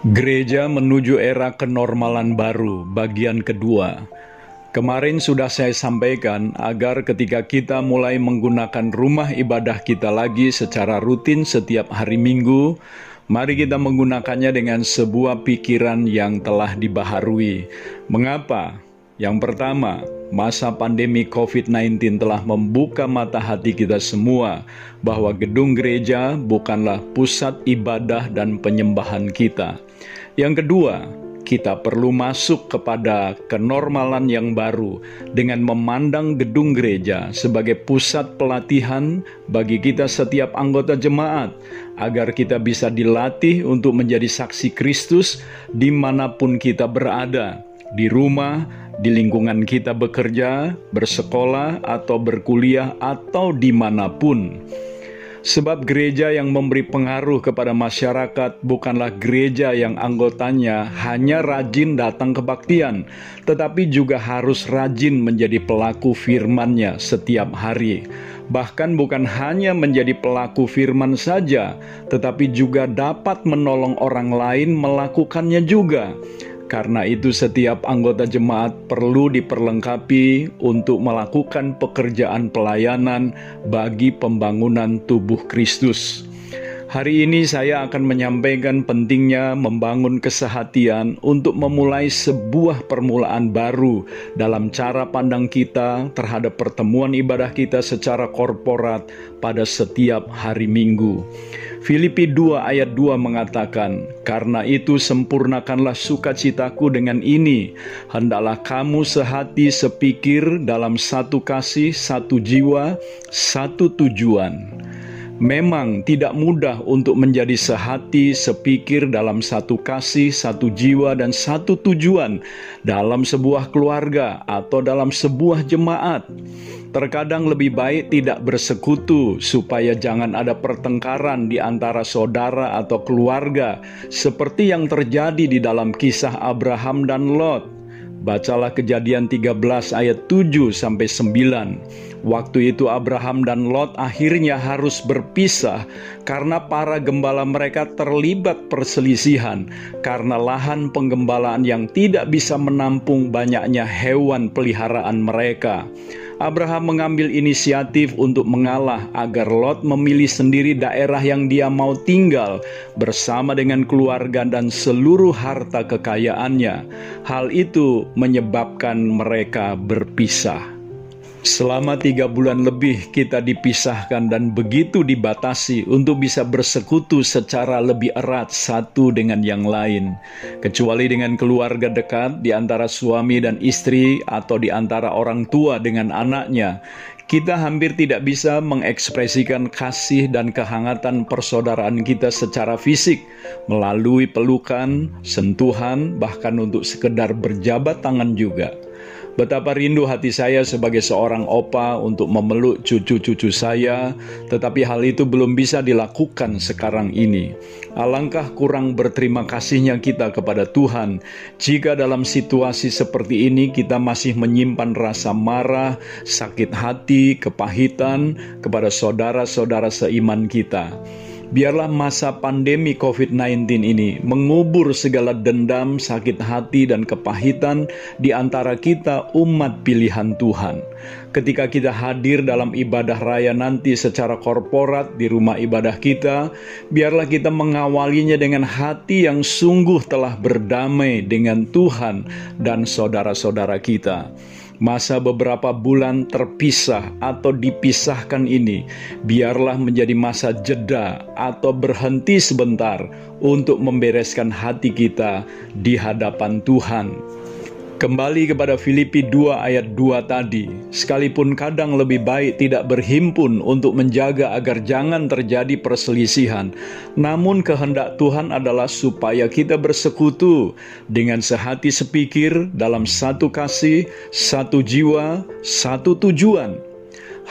Gereja menuju era kenormalan baru, bagian kedua. Kemarin sudah saya sampaikan agar ketika kita mulai menggunakan rumah ibadah kita lagi secara rutin setiap hari Minggu, mari kita menggunakannya dengan sebuah pikiran yang telah dibaharui. Mengapa? Yang pertama, masa pandemi COVID-19 telah membuka mata hati kita semua bahwa gedung gereja bukanlah pusat ibadah dan penyembahan kita. Yang kedua, kita perlu masuk kepada kenormalan yang baru dengan memandang gedung gereja sebagai pusat pelatihan bagi kita setiap anggota jemaat, agar kita bisa dilatih untuk menjadi saksi Kristus di mana pun kita berada, di rumah, di lingkungan kita bekerja, bersekolah, atau berkuliah, atau di mana pun. Sebab gereja yang memberi pengaruh kepada masyarakat bukanlah gereja yang anggotanya hanya rajin datang kebaktian, tetapi juga harus rajin menjadi pelaku firman-Nya setiap hari. Bahkan bukan hanya menjadi pelaku firman saja, tetapi juga dapat menolong orang lain melakukannya juga. Karena itu, setiap anggota jemaat perlu diperlengkapi untuk melakukan pekerjaan pelayanan bagi pembangunan tubuh Kristus. Hari ini saya akan menyampaikan pentingnya membangun kesehatian untuk memulai sebuah permulaan baru dalam cara pandang kita terhadap pertemuan ibadah kita secara korporat pada setiap hari Minggu. Filipi 2 ayat 2 mengatakan, Karena itu sempurnakanlah sukacitaku dengan ini, hendaklah kamu sehati sepikir dalam satu kasih, satu jiwa, satu tujuan. Memang tidak mudah untuk menjadi sehati, sepikir dalam satu kasih, satu jiwa, dan satu tujuan dalam sebuah keluarga atau dalam sebuah jemaat. Terkadang lebih baik tidak bersekutu supaya jangan ada pertengkaran di antara saudara atau keluarga, seperti yang terjadi di dalam kisah Abraham dan Lot. Bacalah kejadian 13 ayat 7 sampai 9. Waktu itu Abraham dan Lot akhirnya harus berpisah karena para gembala mereka terlibat perselisihan karena lahan penggembalaan yang tidak bisa menampung banyaknya hewan peliharaan mereka. Abraham mengambil inisiatif untuk mengalah agar Lot memilih sendiri daerah yang dia mau tinggal bersama dengan keluarga dan seluruh harta kekayaannya. Hal itu menyebabkan mereka berpisah. Selama tiga bulan lebih kita dipisahkan dan begitu dibatasi untuk bisa bersekutu secara lebih erat satu dengan yang lain. Kecuali dengan keluarga dekat di antara suami dan istri atau di antara orang tua dengan anaknya, kita hampir tidak bisa mengekspresikan kasih dan kehangatan persaudaraan kita secara fisik melalui pelukan, sentuhan, bahkan untuk sekedar berjabat tangan juga. Betapa rindu hati saya sebagai seorang opa untuk memeluk cucu-cucu saya, tetapi hal itu belum bisa dilakukan sekarang ini. Alangkah kurang berterima kasihnya kita kepada Tuhan jika dalam situasi seperti ini kita masih menyimpan rasa marah, sakit hati, kepahitan kepada saudara-saudara seiman kita. Biarlah masa pandemi COVID-19 ini mengubur segala dendam, sakit hati, dan kepahitan di antara kita, umat pilihan Tuhan. Ketika kita hadir dalam ibadah raya nanti secara korporat di rumah ibadah kita, biarlah kita mengawalinya dengan hati yang sungguh telah berdamai dengan Tuhan dan saudara-saudara kita masa beberapa bulan terpisah atau dipisahkan ini biarlah menjadi masa jeda atau berhenti sebentar untuk membereskan hati kita di hadapan Tuhan. Kembali kepada Filipi 2 ayat 2 tadi, sekalipun kadang lebih baik tidak berhimpun untuk menjaga agar jangan terjadi perselisihan, namun kehendak Tuhan adalah supaya kita bersekutu dengan sehati sepikir dalam satu kasih, satu jiwa, satu tujuan.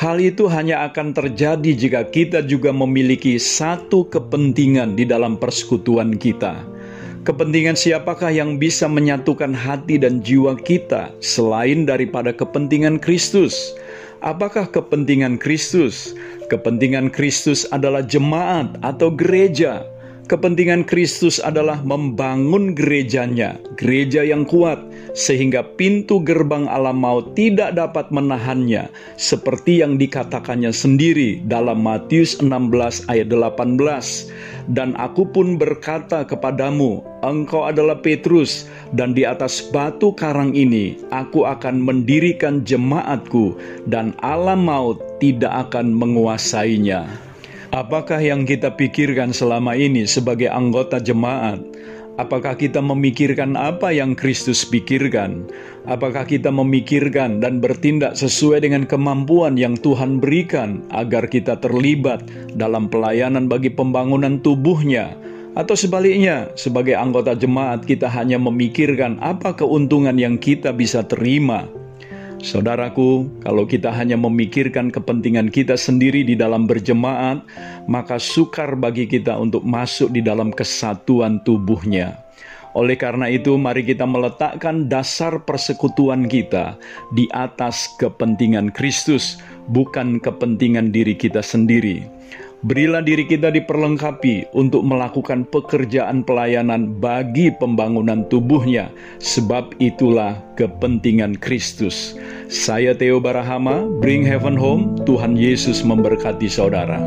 Hal itu hanya akan terjadi jika kita juga memiliki satu kepentingan di dalam persekutuan kita Kepentingan siapakah yang bisa menyatukan hati dan jiwa kita selain daripada kepentingan Kristus? Apakah kepentingan Kristus? Kepentingan Kristus adalah jemaat atau gereja. Kepentingan Kristus adalah membangun gerejanya, gereja yang kuat, sehingga pintu gerbang alam maut tidak dapat menahannya, seperti yang dikatakannya sendiri dalam Matius 16 ayat 18. Dan aku pun berkata kepadamu, engkau adalah Petrus, dan di atas batu karang ini aku akan mendirikan jemaatku, dan alam maut tidak akan menguasainya. Apakah yang kita pikirkan selama ini sebagai anggota jemaat? Apakah kita memikirkan apa yang Kristus pikirkan? Apakah kita memikirkan dan bertindak sesuai dengan kemampuan yang Tuhan berikan agar kita terlibat dalam pelayanan bagi pembangunan tubuhnya? Atau sebaliknya, sebagai anggota jemaat kita hanya memikirkan apa keuntungan yang kita bisa terima Saudaraku, kalau kita hanya memikirkan kepentingan kita sendiri di dalam berjemaat, maka sukar bagi kita untuk masuk di dalam kesatuan tubuhnya. Oleh karena itu, mari kita meletakkan dasar persekutuan kita di atas kepentingan Kristus, bukan kepentingan diri kita sendiri. Berilah diri kita diperlengkapi untuk melakukan pekerjaan pelayanan bagi pembangunan tubuhnya, sebab itulah kepentingan Kristus. Saya Theo Barahama, Bring Heaven Home, Tuhan Yesus memberkati saudara.